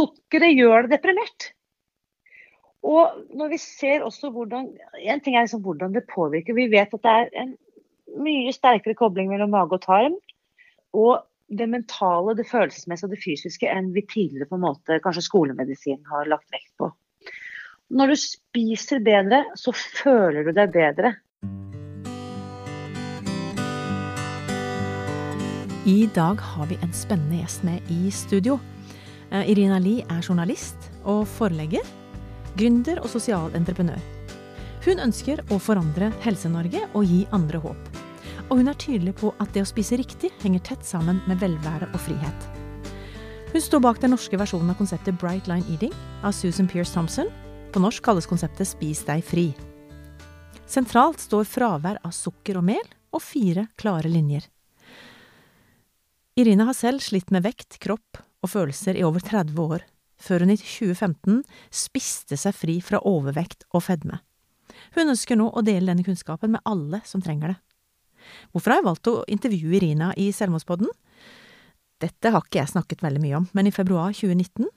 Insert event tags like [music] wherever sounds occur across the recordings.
sukkeret gjør det deprimert. Og når vi ser også hvordan En ting er liksom hvordan det påvirker. Vi vet at det er en mye sterkere kobling mellom mage og tarm. Og det mentale, det følelsesmessige og det fysiske enn vi tidligere på en måte kanskje skolemedisin har lagt vekt på. Når du spiser bedre, så føler du deg bedre. I dag har vi en spennende gjest med i studio. Eh, Irina Lie er journalist og forlegger. Gründer og sosial entreprenør. Hun ønsker å forandre Helse-Norge og gi andre håp. Og hun er tydelig på at det å spise riktig henger tett sammen med velvære og frihet. Hun står bak den norske versjonen av konseptet Bright Line Eating av Susan Pierce Thompson. På norsk kalles konseptet Spis deg fri. Sentralt står fravær av sukker og mel og fire klare linjer. Irina har selv slitt med vekt, kropp og følelser i over 30 år, før hun i 2015 spiste seg fri fra overvekt og fedme. Hun ønsker nå å dele denne kunnskapen med alle som trenger det. Hvorfor har jeg valgt å intervjue Irina i Selvmordspodden? Dette har ikke jeg snakket veldig mye om, men i februar 2019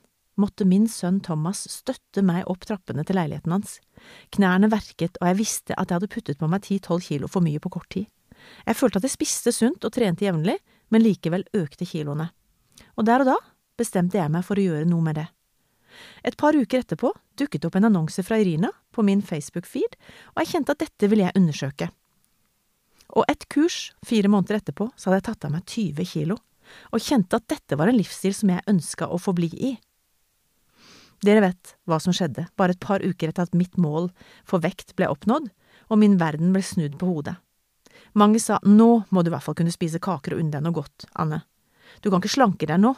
måtte min sønn Thomas støtte meg opp trappene til leiligheten hans. Knærne verket, og jeg visste at jeg hadde puttet på meg ti–tolv kilo for mye på kort tid. Jeg følte at jeg spiste sunt og trente jevnlig, men likevel økte kiloene. Og der og da bestemte jeg meg for å gjøre noe med det. Et par uker etterpå dukket opp en annonse fra Irina på min Facebook-feed, og jeg kjente at dette ville jeg undersøke. Og et kurs fire måneder etterpå så hadde jeg tatt av meg 20 kilo, og kjente at dette var en livsstil som jeg ønska å forbli i. Dere vet hva som skjedde bare et par uker etter at mitt mål for vekt ble oppnådd, og min verden ble snudd på hodet. Mange sa nå må du i hvert fall kunne spise kaker og unne deg noe godt, Anne. Du kan ikke slanke deg nå.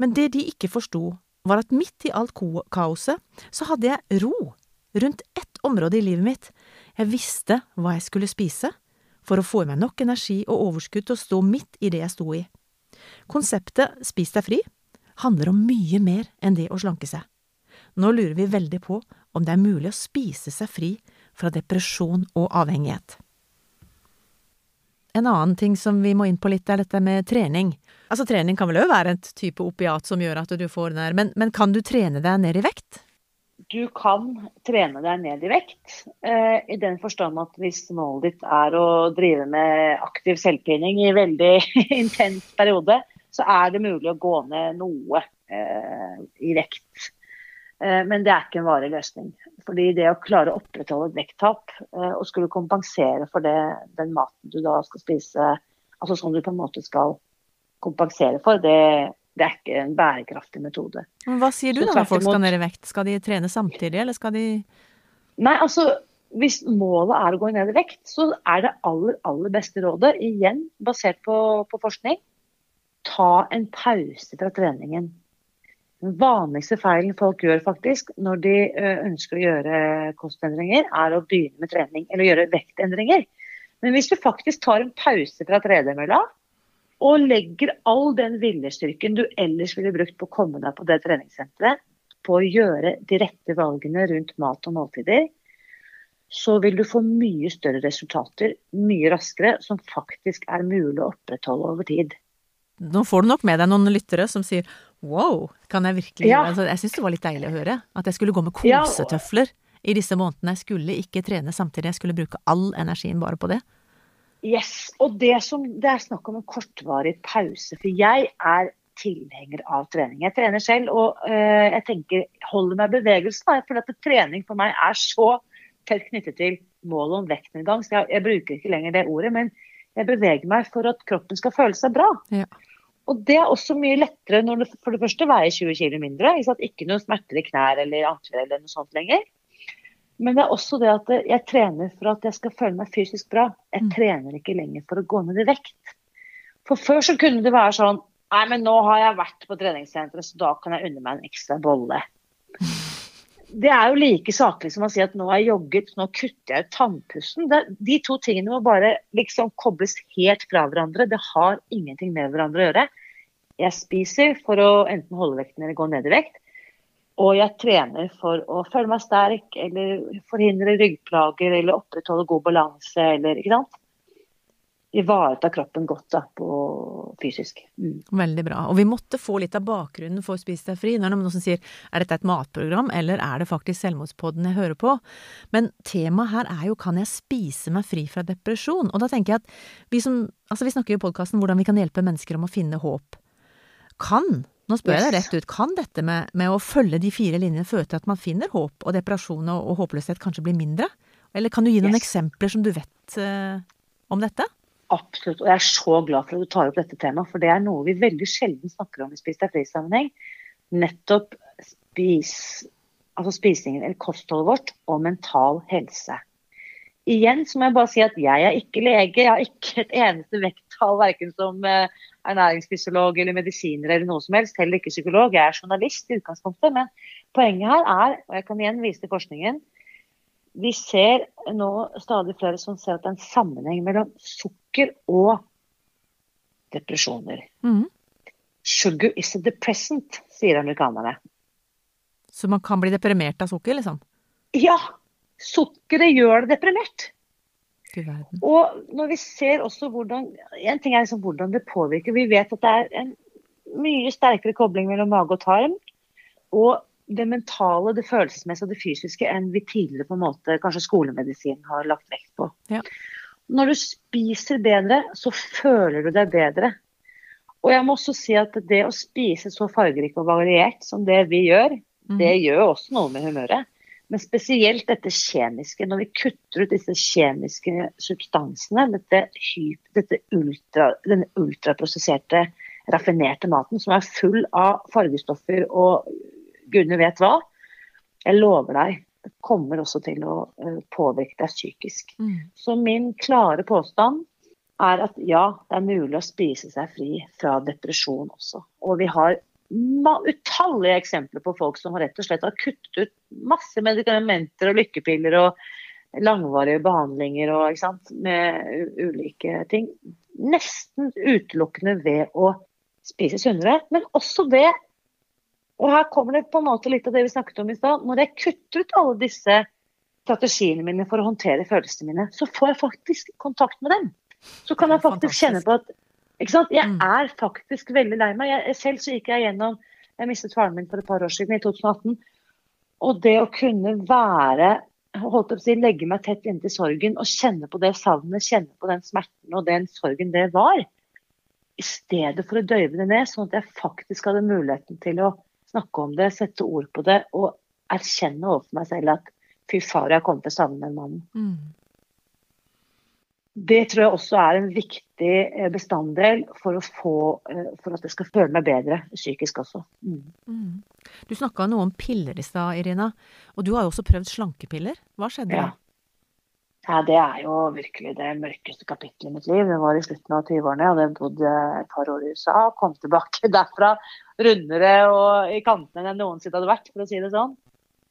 Men det de ikke forsto, var at midt i alt kaoset så hadde jeg ro rundt ett område i livet mitt. Jeg visste hva jeg skulle spise for å få i meg nok energi og overskudd til å stå midt i det jeg sto i. Konseptet Spis deg fri handler om mye mer enn det å slanke seg. Nå lurer vi veldig på om det er mulig å spise seg fri fra depresjon og avhengighet. En annen ting som vi må inn på litt, er dette med trening. Altså, trening kan vel òg være et type opiat som gjør at du får den der, men, men, kan du trene deg ned i vekt? Du kan trene deg ned i vekt, eh, i den forstand at hvis målet ditt er å drive med aktiv selvpining i veldig [laughs] intens periode, så er det mulig å gå ned noe eh, i vekt. Eh, men det er ikke en varig løsning. Fordi det å klare å opprettholde et vekttap eh, og skulle kompensere for det, den maten du da skal spise, altså som du på en måte skal kompensere for, det, det er ikke en bærekraftig metode. Men hva sier du da når folk skal ned i vekt? Skal de trene samtidig, eller skal de Nei, altså hvis målet er å gå ned i vekt, så er det aller, aller beste rådet, igjen basert på, på forskning, ta en pause fra treningen. Den vanligste feilen folk gjør faktisk når de ønsker å gjøre kostendringer, er å begynne med trening eller gjøre vektendringer. Men hvis du faktisk tar en pause fra tredemølla og legger all den viljestyrken du ellers ville brukt på å komme deg på det treningssenteret, på å gjøre de rette valgene rundt mat og måltider, så vil du få mye større resultater mye raskere, som faktisk er mulig å opprettholde over tid. Nå får du nok med deg noen lyttere som sier wow, kan jeg virkelig ja. altså, Jeg syns det var litt deilig å høre. At jeg skulle gå med kosetøfler i disse månedene. Jeg skulle ikke trene samtidig, jeg skulle bruke all energien bare på det. Yes, og det, som, det er snakk om en kortvarig pause. For jeg er tilhenger av trening. Jeg trener selv, og øh, jeg tenker holder meg i bevegelsen. For at trening for meg er så tett knyttet til målet om vektnedgang. Så jeg, jeg bruker ikke lenger det ordet. men jeg beveger meg for at kroppen skal føle seg bra. Ja. Og det er også mye lettere når du for det første veier 20 kg mindre. Ikke, ikke noe smerter i knær eller ankler eller noe sånt lenger. Men det er også det at jeg trener for at jeg skal føle meg fysisk bra. Jeg mm. trener ikke lenger for å gå ned i vekt. For før så kunne det være sånn Nei, men nå har jeg vært på treningssenteret, så da kan jeg unne meg en ekstra bolle. [laughs] Det er jo like saklig som å si at nå har jeg jogget, nå kutter jeg ut tannpussen. De to tingene må bare liksom kobles helt fra hverandre. Det har ingenting med hverandre å gjøre. Jeg spiser for å enten holde vekten eller gå ned i vekt. Og jeg trener for å føle meg sterk eller forhindre ryggplager eller opprettholde god balanse eller ikke sant. Ivareta kroppen godt da, på fysisk. Mm. Veldig bra. Og vi måtte få litt av bakgrunnen for Spis deg fri. Når det er noen som sier er dette et matprogram, eller er det faktisk selvmordspodden jeg hører på? Men temaet her er jo kan jeg spise meg fri fra depresjon? Og da tenker jeg at vi som Altså vi snakker jo i podkasten hvordan vi kan hjelpe mennesker om å finne håp. Kan, nå spør jeg deg rett ut, kan dette med, med å følge de fire linjene føre til at man finner håp, og depresjon og, og håpløshet kanskje blir mindre? Eller kan du gi noen yes. eksempler som du vet uh, om dette? Absolutt. Og jeg er så glad for at du tar opp dette temaet, for det er noe vi veldig sjelden snakker om i Spis deg fri-sammenheng. Nettopp spis, altså spisingen eller kostholdet vårt og mental helse. Igjen så må jeg bare si at jeg er ikke lege. Jeg har ikke et eneste vekttall verken som eh, ernæringsfysiolog eller medisiner eller noe som helst. Heller ikke psykolog. Jeg er journalist i utgangspunktet. Men poenget her er, og jeg kan igjen vise til forskningen, vi ser nå stadig flere som ser at det er en sammenheng mellom sukker og depresjoner. Mm. Sugar is a depressant, sier amerikanerne. Så man kan bli deprimert av sukker, liksom? Ja. Sukkeret gjør det deprimert. Og når vi ser også hvordan En ting er liksom hvordan det påvirker. Vi vet at det er en mye sterkere kobling mellom mage og tarm. Og det mentale, det følelsesmessige og det fysiske enn vi tidligere på en måte kanskje skolemedisin har lagt vekt på. Ja. Når du spiser bedre, så føler du deg bedre. Og jeg må også si at det å spise så fargerikt og variert som det vi gjør, mm. det gjør også noe med humøret. Men spesielt dette kjemiske. Når vi kutter ut disse kjemiske substansene, dette, dette ultra, denne ultraprosesserte, raffinerte maten som er full av fargestoffer og gudene vet hva. Jeg lover deg, kommer også til å eh, påvirke deg psykisk. Mm. Så min klare påstand er at ja, det er mulig å spise seg fri fra depresjon også. Og vi har utallige eksempler på folk som rett og slett har kuttet ut masse medikamenter og lykkepiller og langvarige behandlinger og, med ulike ting. Nesten utelukkende ved å spise sunnere, men også ved og her kommer det på en måte litt av det vi snakket om i stad. Når jeg kutter ut alle disse strategiene mine for å håndtere følelsene mine, så får jeg faktisk kontakt med dem. Så kan jeg faktisk kjenne på at ikke sant? Jeg mm. er faktisk veldig lei meg. Jeg, selv så gikk jeg gjennom Jeg mistet faren min for et par år siden, i 2018. Og det å kunne være holdt opp å si, legge meg tett inntil sorgen og kjenne på det savnet, kjenne på den smerten og den sorgen det var, i stedet for å døyve det ned, sånn at jeg faktisk hadde muligheten til å snakke om det, sette ord på det og erkjenne overfor meg selv at fy far, jeg kommer til å savne den mannen. Mm. Det tror jeg også er en viktig eh, bestanddel for, få, eh, for at jeg skal føle meg bedre psykisk også. Mm. Mm. Du snakka noe om piller i stad, Irina. Og du har jo også prøvd slankepiller. Hva skjedde ja. da? Ja, Det er jo virkelig det mørkeste kapittelet i mitt liv. Det var i slutten av 20-årene. Jeg hadde bodd et par år i USA. og Kom tilbake [laughs] derfra rundere og i kantene enn noensinne hadde vært, for å si det sånn.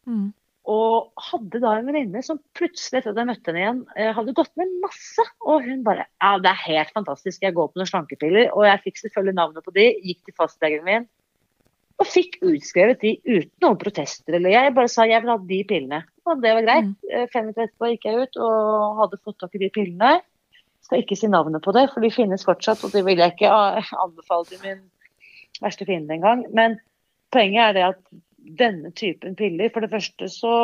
Mm. Og hadde da en venninne som plutselig etter at jeg møtte henne igjen, eh, hadde gått med masse. Og hun bare Ja, det er helt fantastisk. Jeg går på noen slankepiller. Og jeg fikk selvfølgelig navnet på de, gikk til fastlegen min og fikk utskrevet de uten noen protester. Eller jeg bare sa jeg vil ha de pillene. Og det var greit. Mm. Eh, fem minutter etterpå gikk jeg ut og hadde fått tak i de pillene. Skal ikke si navnet på det, for de finnes fortsatt, og det vil jeg ikke anbefale til min verste fiende engang. Men poenget er det at denne typen piller, for det første så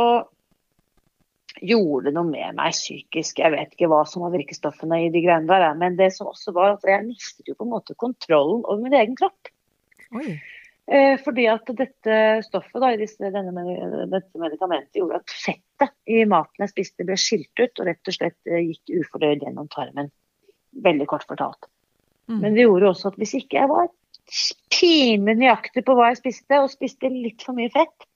gjorde noe med meg psykisk. Jeg vet ikke hva som var virkestoffene i de greiene der, men det som også var at jeg mistet jo på en måte kontrollen over min egen kropp. Oi. Eh, fordi at dette stoffet, da, disse, denne, dette medikamentet, gjorde at fettet i maten jeg spiste ble skilt ut og rett og slett eh, gikk ufordøyd gjennom tarmen. Veldig kort fortalt. Mm. Men det gjorde også at hvis ikke jeg var time nøyaktig på hva jeg spiste, og spiste litt for mye fett,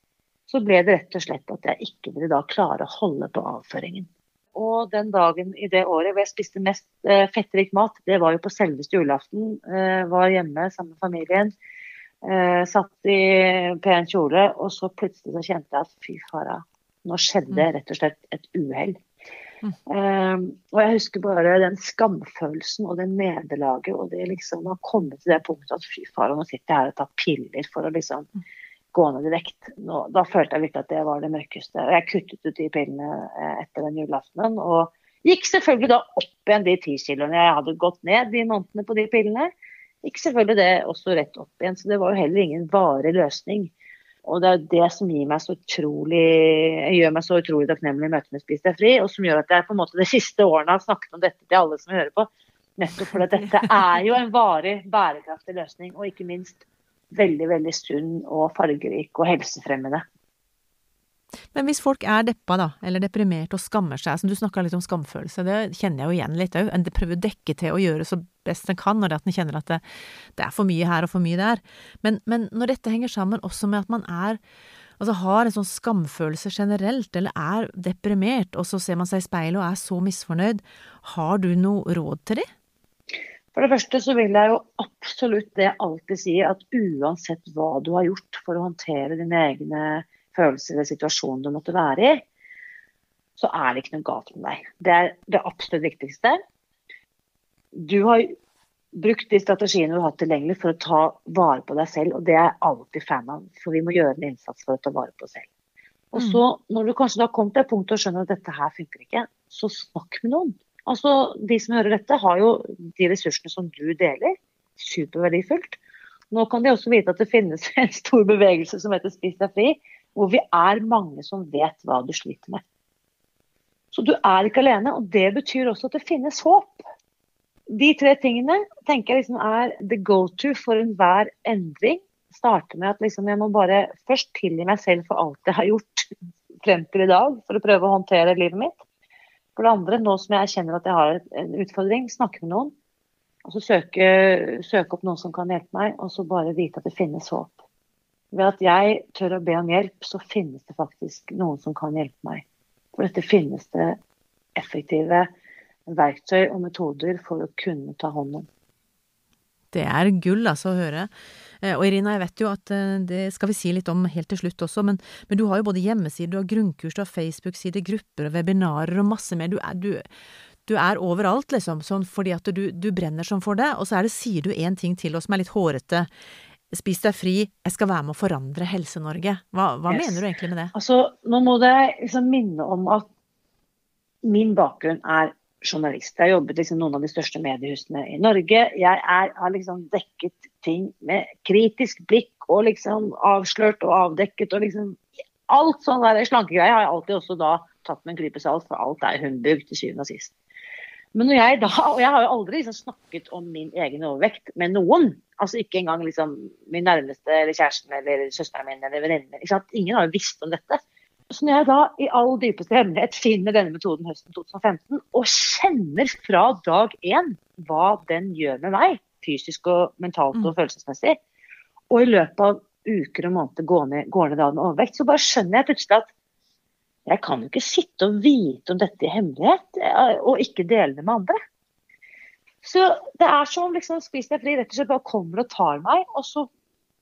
så ble det rett og slett at jeg ikke ville da klare å holde på avføringen. Og den dagen i det året hvor jeg spiste mest eh, fettrik mat, det var jo på selveste julaften. Eh, var hjemme sammen med familien. Eh, satt i pen kjole, og så plutselig så kjente jeg at fy fara, nå skjedde mm. rett og slett et uhell. Mm. Eh, og jeg husker bare den skamfølelsen og det nederlaget og det liksom å komme til det punktet at fy fara, nå sitter jeg her og tar piller for å liksom mm. gå ned i vekt. Nå, da følte jeg virkelig at det var det mørkeste. Og jeg kuttet ut de pillene eh, etter den julaftenen og Gikk selvfølgelig da opp igjen de ti kiloene jeg hadde gått ned de månedene på de pillene. Gikk selvfølgelig det også rett opp igjen, så det var jo heller ingen varig løsning. Og det er det som gir meg så utrolig, gjør meg så utrolig takknemlig i møte med Spis deg fri, og som gjør at jeg på en måte de siste årene har snakket om dette til alle som hører på. Nettopp fordi dette er jo en varig, bærekraftig løsning, og ikke minst veldig, veldig sunn og fargerik og helsefremmende. Men hvis folk er deppa, da, eller deprimert og skammer seg, som du snakka litt om skamfølelse, det kjenner jeg jo igjen litt òg. En prøver å dekke til å gjøre så best en kan når en kjenner at det, det, er for mye her og for mye der. Men, men når dette henger sammen også med at man er altså har en sånn skamfølelse generelt, eller er deprimert, og så ser man seg i speilet og er så misfornøyd, har du noe råd til det? For det første så vil jeg jo absolutt det alltid si, at uansett hva du har gjort for å håndtere dine egne følelser eller situasjonen du måtte være i, så er det ikke noe galt med deg. Det er det absolutt viktigste. Du har brukt de strategiene du har hatt tilgjengelig for å ta vare på deg selv, og det er jeg alltid fan av. For vi må gjøre en innsats for å ta vare på oss selv. Og mm. så, når du kanskje har kommet til et punkt og skjønner at dette her funker ikke, så snakk med noen. Altså, De som hører dette, har jo de ressursene som du deler. Superverdifullt. Nå kan de også vite at det finnes en stor bevegelse som heter Spis deg fri, hvor vi er mange som vet hva du sliter med. Så du er ikke alene, og det betyr også at det finnes håp. De tre tingene tenker jeg liksom er the go to for enhver endring. Starte med at liksom jeg må bare først tilgi meg selv for alt jeg har gjort frem til i dag, for å prøve å håndtere livet mitt. For det andre, nå som jeg kjenner at jeg har en utfordring, snakke med noen. Og så søke, søke opp noen som kan hjelpe meg, og så bare vite at det finnes håp. Ved at jeg tør å be om hjelp, så finnes det faktisk noen som kan hjelpe meg. For dette finnes det effektive verktøy og metoder for å kunne ta hånd om. Det er gull altså å høre. Eh, og Irina, jeg vet jo at eh, det skal vi si litt om helt til slutt også, men, men du har jo både hjemmesider, du har grunnkurs, du har Facebook-sider, grupper og webinarer og masse mer. Du er, du, du er overalt, liksom, sånn fordi at du, du brenner sånn for det. Og så er det, sier du en ting til oss som er litt hårete. Spis deg fri, jeg skal være med å forandre Helse-Norge. Hva, hva yes. mener du egentlig med det? Altså, nå må jeg liksom minne om at min bakgrunn er journalist. Jeg har jobbet liksom noen av de største mediehusene i Norge. Jeg er, har liksom dekket ting med kritisk blikk og liksom avslørt og avdekket og liksom Alt sånn der slankegreier har jeg alltid også da tatt med en klype salt, for alt er humbug til syvende og sist. Men når jeg da, og jeg har jo aldri liksom snakket om min egen overvekt med noen. Altså ikke engang liksom min nærmeste eller kjæresten eller søsteren min eller venninnen. Ingen har jo visst om dette. Så når jeg da i all dypeste hemmelighet finner denne metoden høsten 2015 og kjenner fra dag én hva den gjør med meg, fysisk og mentalt og mm. følelsesmessig, og i løpet av uker og måneder går ned, går ned med overvekt, så bare skjønner jeg plutselig at jeg kan jo ikke sitte og vite om dette i hemmelighet, eh, og ikke dele det med andre. Så det er som liksom, Spis deg fri rett og slett bare kommer og tar meg, og så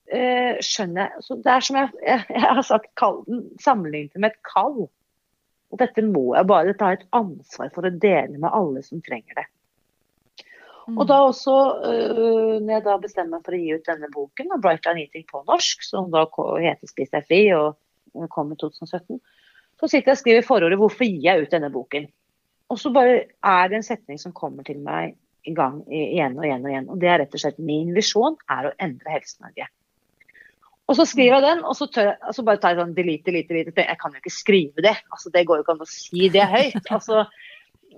eh, skjønner jeg så Det er som jeg, jeg, jeg har sagt, kall, sammenlignet med et kall. Og dette må jeg bare ta et ansvar for å dele med alle som trenger det. Mm. Og da også, uh, når jeg da bestemmer meg for å gi ut denne boken, 'Bright Line Eating' på norsk, som da heter 'Spis deg fri' og kom i 2017, så sitter jeg og skriver forordet 'Hvorfor gir jeg ut denne boken?' Og så bare er det en setning som kommer til meg i gang igjen og igjen og igjen. Og det er rett og slett min visjon er å endre Helse-Norge. Og så skriver jeg den, og så, tør jeg, og så bare tar jeg sånn delete, delete, delete. Jeg kan jo ikke skrive det. altså Det går jo ikke an å si det høyt. altså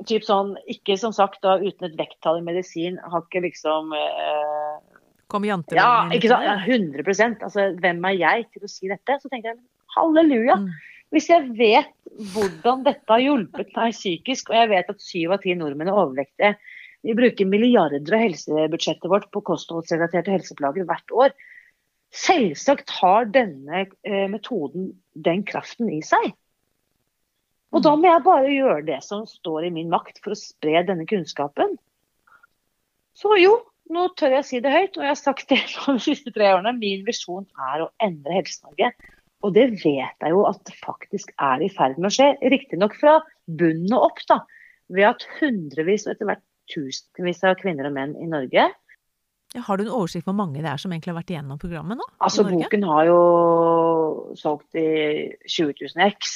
typ sånn, Ikke som sagt da, uten et vekttall i medisin, har ikke liksom eh, Kom jantevennen Ja, ikke sant, ja, 100 altså Hvem er jeg til å si dette? Så tenker jeg halleluja. Mm. Hvis jeg vet hvordan dette har hjulpet meg psykisk, og jeg vet at syv av ti nordmenn er overvektige Vi bruker milliarder av helsebudsjettet vårt på kostholdsrelaterte helseplager hvert år. Selvsagt har denne eh, metoden den kraften i seg. Og da må jeg bare gjøre det som står i min makt for å spre denne kunnskapen. Så jo, nå tør jeg si det høyt, og jeg har sagt det de siste tre årene. Min visjon er å endre Helse-Norge. Og det vet jeg jo at det faktisk er i ferd med å skje. Riktignok fra bunnen og opp, da. Ved at hundrevis og etter hvert tusenvis av kvinner og menn i Norge Har du en oversikt på hvor mange det er som egentlig har vært igjennom programmet nå? Altså, Boken har jo solgt i 20 000 X.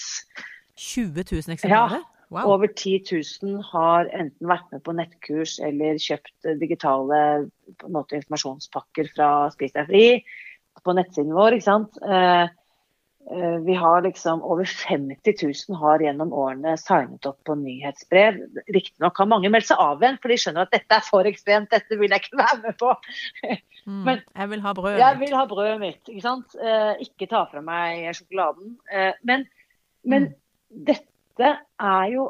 20 000 eksemplarer? Ja. Wow. Over 10 000 har enten vært med på nettkurs eller kjøpt digitale måte, informasjonspakker fra Spis deg fri på nettsiden vår. ikke sant? Eh, eh, vi har liksom Over 50 000 har gjennom årene signet opp på nyhetsbrev. Riktignok har mange meldt seg av igjen, for de skjønner at dette er for ekstremt, dette vil jeg ikke være med på. [laughs] Mm, Men jeg vil ha brødet jeg vil ha brødet mitt. Ikke sant? Eh, ikke ta fra meg sjokoladen. Men, men mm. dette er jo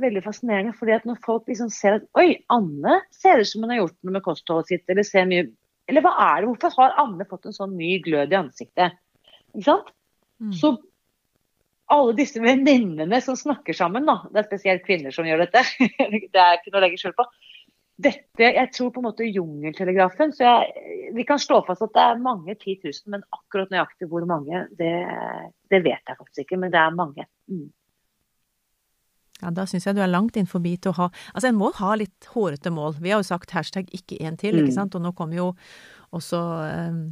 veldig fascinerende, fordi at når folk liksom ser at Oi, Anne ser ut som hun har gjort noe med kostholdet sitt, eller ser mye eller hva er det? Hvorfor har Anne fått en sånn ny glød i ansiktet? Ikke sant? Mm. Så alle disse venninnene som snakker sammen, da, det er spesielt kvinner som gjør dette, [laughs] det er ikke noe å legge skjul på. Dette, jeg tror på en måte jungeltelegrafen, så jeg, Vi kan slå fast at det er mange 10 000, men akkurat nøyaktig hvor mange, det, det vet jeg faktisk ikke. Men det er mange. Mm. Ja, da syns jeg du er langt inn forbi til å ha Altså, en må ha litt hårete mål. Vi har jo sagt hashtag ikke en til, ikke mm. sant. Og nå kommer jo også um,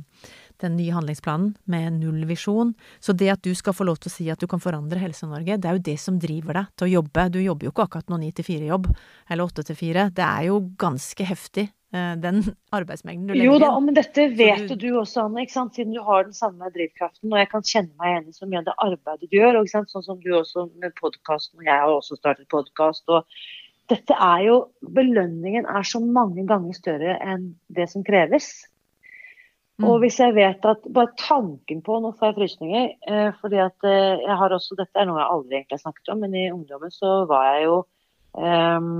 den nye handlingsplanen med nullvisjon. Så det at du skal få lov til å si at du kan forandre Helse-Norge, det er jo det som driver deg til å jobbe. Du jobber jo ikke akkurat noe ni til fire-jobb, eller åtte til fire. Det er jo ganske heftig Eh, den [laughs] arbeidsmengden du legger inn. Jo da, men dette vet du, du også, Anne, ikke sant? siden du har den samme drivkraften. Og jeg kan kjenne meg igjen i så mye av det arbeidet du gjør. Sånn som du også med podkasten, og jeg har også startet podkast. Dette er jo Belønningen er så mange ganger større enn det som kreves. Mm. Og hvis jeg vet at bare tanken på Nå får jeg frysninger. Eh, fordi at eh, jeg har også Dette er noe jeg aldri egentlig har snakket om, men i ungdommen så var jeg jo eh,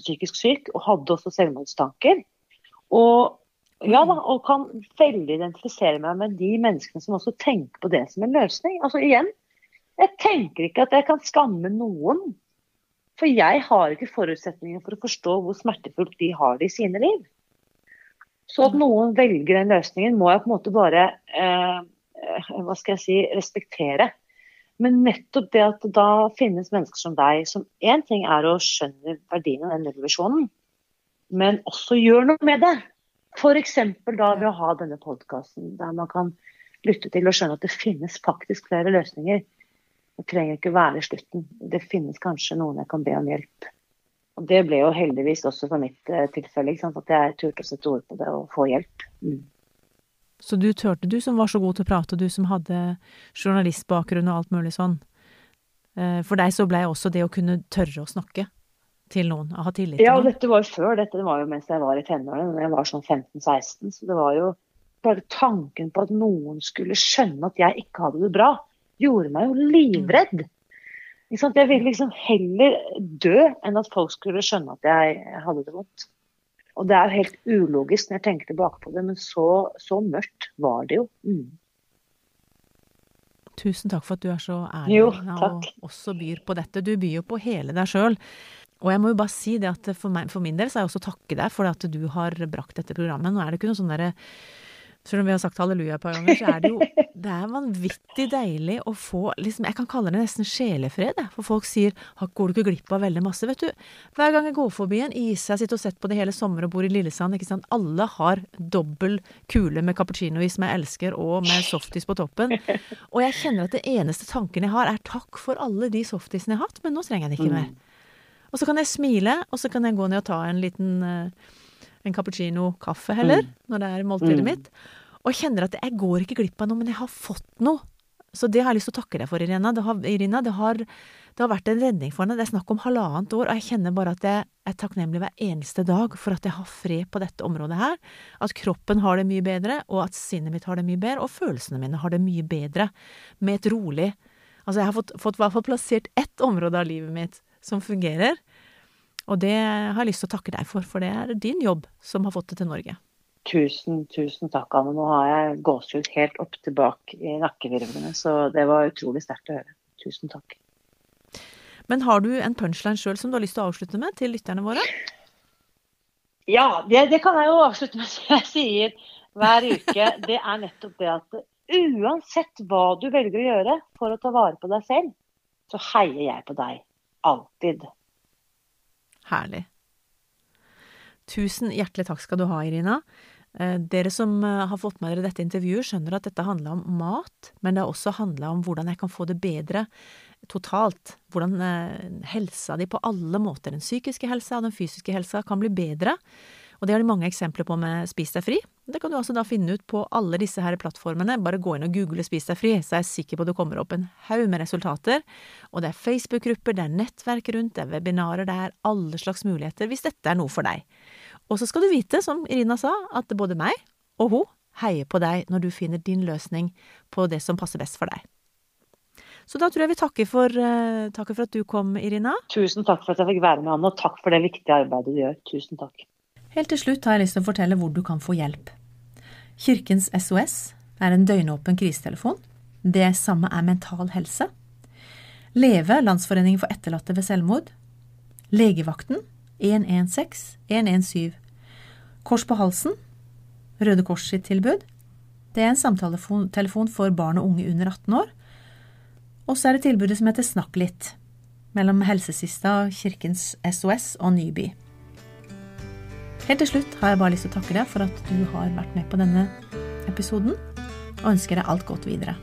psykisk syk og hadde også selvmordstanker. Og, ja, da, og kan veldig identifisere meg med de menneskene som også tenker på det som en løsning. Altså igjen, jeg tenker ikke at jeg kan skamme noen. For jeg har ikke forutsetninger for å forstå hvor smertefullt de har det i sine liv. Så at noen velger den løsningen, må jeg på en måte bare eh, eh hva skal jeg si, respektere. Men nettopp det at da finnes mennesker som deg, som én ting er å skjønne verdien av den nullvisjonen, men også gjør noe med det. F.eks. da ved å ha denne podkasten, der man kan lytte til og skjønne at det finnes faktisk flere løsninger. Det trenger ikke være slutten. Det finnes kanskje noen jeg kan be om hjelp. Og Det ble jo heldigvis også for mitt uh, tilfelle, at jeg turte å sette ord på det og få hjelp. Mm. Så du turte, du som var så god til å prate, og du som hadde journalistbakgrunn og alt mulig sånn. Eh, for deg så blei også det å kunne tørre å snakke til noen, ha tillit til noen. Ja, dette var jo før. Dette var jo mens jeg var i tenårene, da jeg var sånn 15-16. Så det var jo bare tanken på at noen skulle skjønne at jeg ikke hadde det bra, gjorde meg jo livredd. Jeg ville liksom heller dø enn at folk skulle skjønne at jeg hadde det vondt. Og det er jo helt ulogisk når jeg tenker tilbake på det, men så, så mørkt var det jo. Mm. Tusen takk for at du er så ærlig jo, og også byr på dette. Du byr jo på hele deg sjøl. Og jeg må jo bare si det at for, meg, for min del så er jeg også takke deg for at du har brakt dette programmet. Nå er det ikke noe sånn derre selv om vi har sagt halleluja et par ganger, så er det jo [laughs] det er vanvittig deilig å få liksom, Jeg kan kalle det nesten sjelefred, for folk sier 'går du ikke glipp av veldig masse'? Vet du, hver gang jeg går forbi en is, jeg sitter og sett på det hele sommer og bor i Lillesand, ikke sant, alle har dobbel kule med cappuccinois som jeg elsker, og med softis på toppen. Og jeg kjenner at det eneste tanken jeg har, er 'takk for alle de softisene jeg har hatt', men nå trenger jeg det ikke mer. Mm. Og så kan jeg smile, og så kan jeg gå ned og ta en liten uh, en cappuccino kaffe heller, mm. når det er måltidet mm. mitt. Og jeg kjenner at jeg går ikke glipp av noe, men jeg har fått noe. Så det har jeg lyst til å takke deg for, Irina. Det har, Irina, det har, det har vært en redning for deg. Det er snakk om halvannet år, og jeg kjenner bare at jeg er takknemlig hver eneste dag for at jeg har fred på dette området her. At kroppen har det mye bedre, og at sinnet mitt har det mye bedre, og følelsene mine har det mye bedre. Med et rolig Altså, jeg har fått, fått hvert fall plassert ett område av livet mitt som fungerer. Og det har jeg lyst til å takke deg for, for det er din jobb som har fått det til Norge. Tusen, tusen takk, Anne. Nå har jeg gåsehud helt opp tilbake i nakkevirvlene, så det var utrolig sterkt å høre. Tusen takk. Men har du en punchline sjøl som du har lyst til å avslutte med til lytterne våre? Ja, det, det kan jeg jo avslutte med, som [laughs] jeg sier hver uke. Det er nettopp det at uansett hva du velger å gjøre for å ta vare på deg selv, så heier jeg på deg. Alltid. Herlig. Tusen hjertelig takk skal du ha, Irina. Eh, dere som eh, har fått med dere dette intervjuet, skjønner at dette handler om mat, men det har også handla om hvordan jeg kan få det bedre totalt. Hvordan eh, helsa di på alle måter, den psykiske helsa og den fysiske helsa, kan bli bedre. Og det har de mange eksempler på med Spis deg fri. Det kan du altså da finne ut på alle disse her plattformene. Bare gå inn og google Spis deg fri, så er jeg sikker på at det kommer opp en haug med resultater. Og det er Facebook-grupper, det er nettverk rundt, det er webinarer, det er alle slags muligheter hvis dette er noe for deg. Og så skal du vite, som Irina sa, at både meg og hun heier på deg når du finner din løsning på det som passer best for deg. Så da tror jeg vi takker for, uh, takker for at du kom, Irina. Tusen takk for at jeg fikk være med, Anne, og takk for det viktige arbeidet du gjør. Tusen takk. Helt til slutt har jeg lyst til å fortelle hvor du kan få hjelp. Kirkens SOS er en døgnåpen krisetelefon. Det samme er Mental Helse. Leve, Landsforeningen for etterlatte ved selvmord. Legevakten 116 117. Kors på halsen, Røde Kors sitt tilbud. Det er en samtaletelefon for barn og unge under 18 år. Og så er det tilbudet som heter Snakk litt, mellom Helsesista, Kirkens SOS og Nyby. Helt til slutt har jeg bare lyst til å takke deg for at du har vært med på denne episoden, og ønsker deg alt godt videre.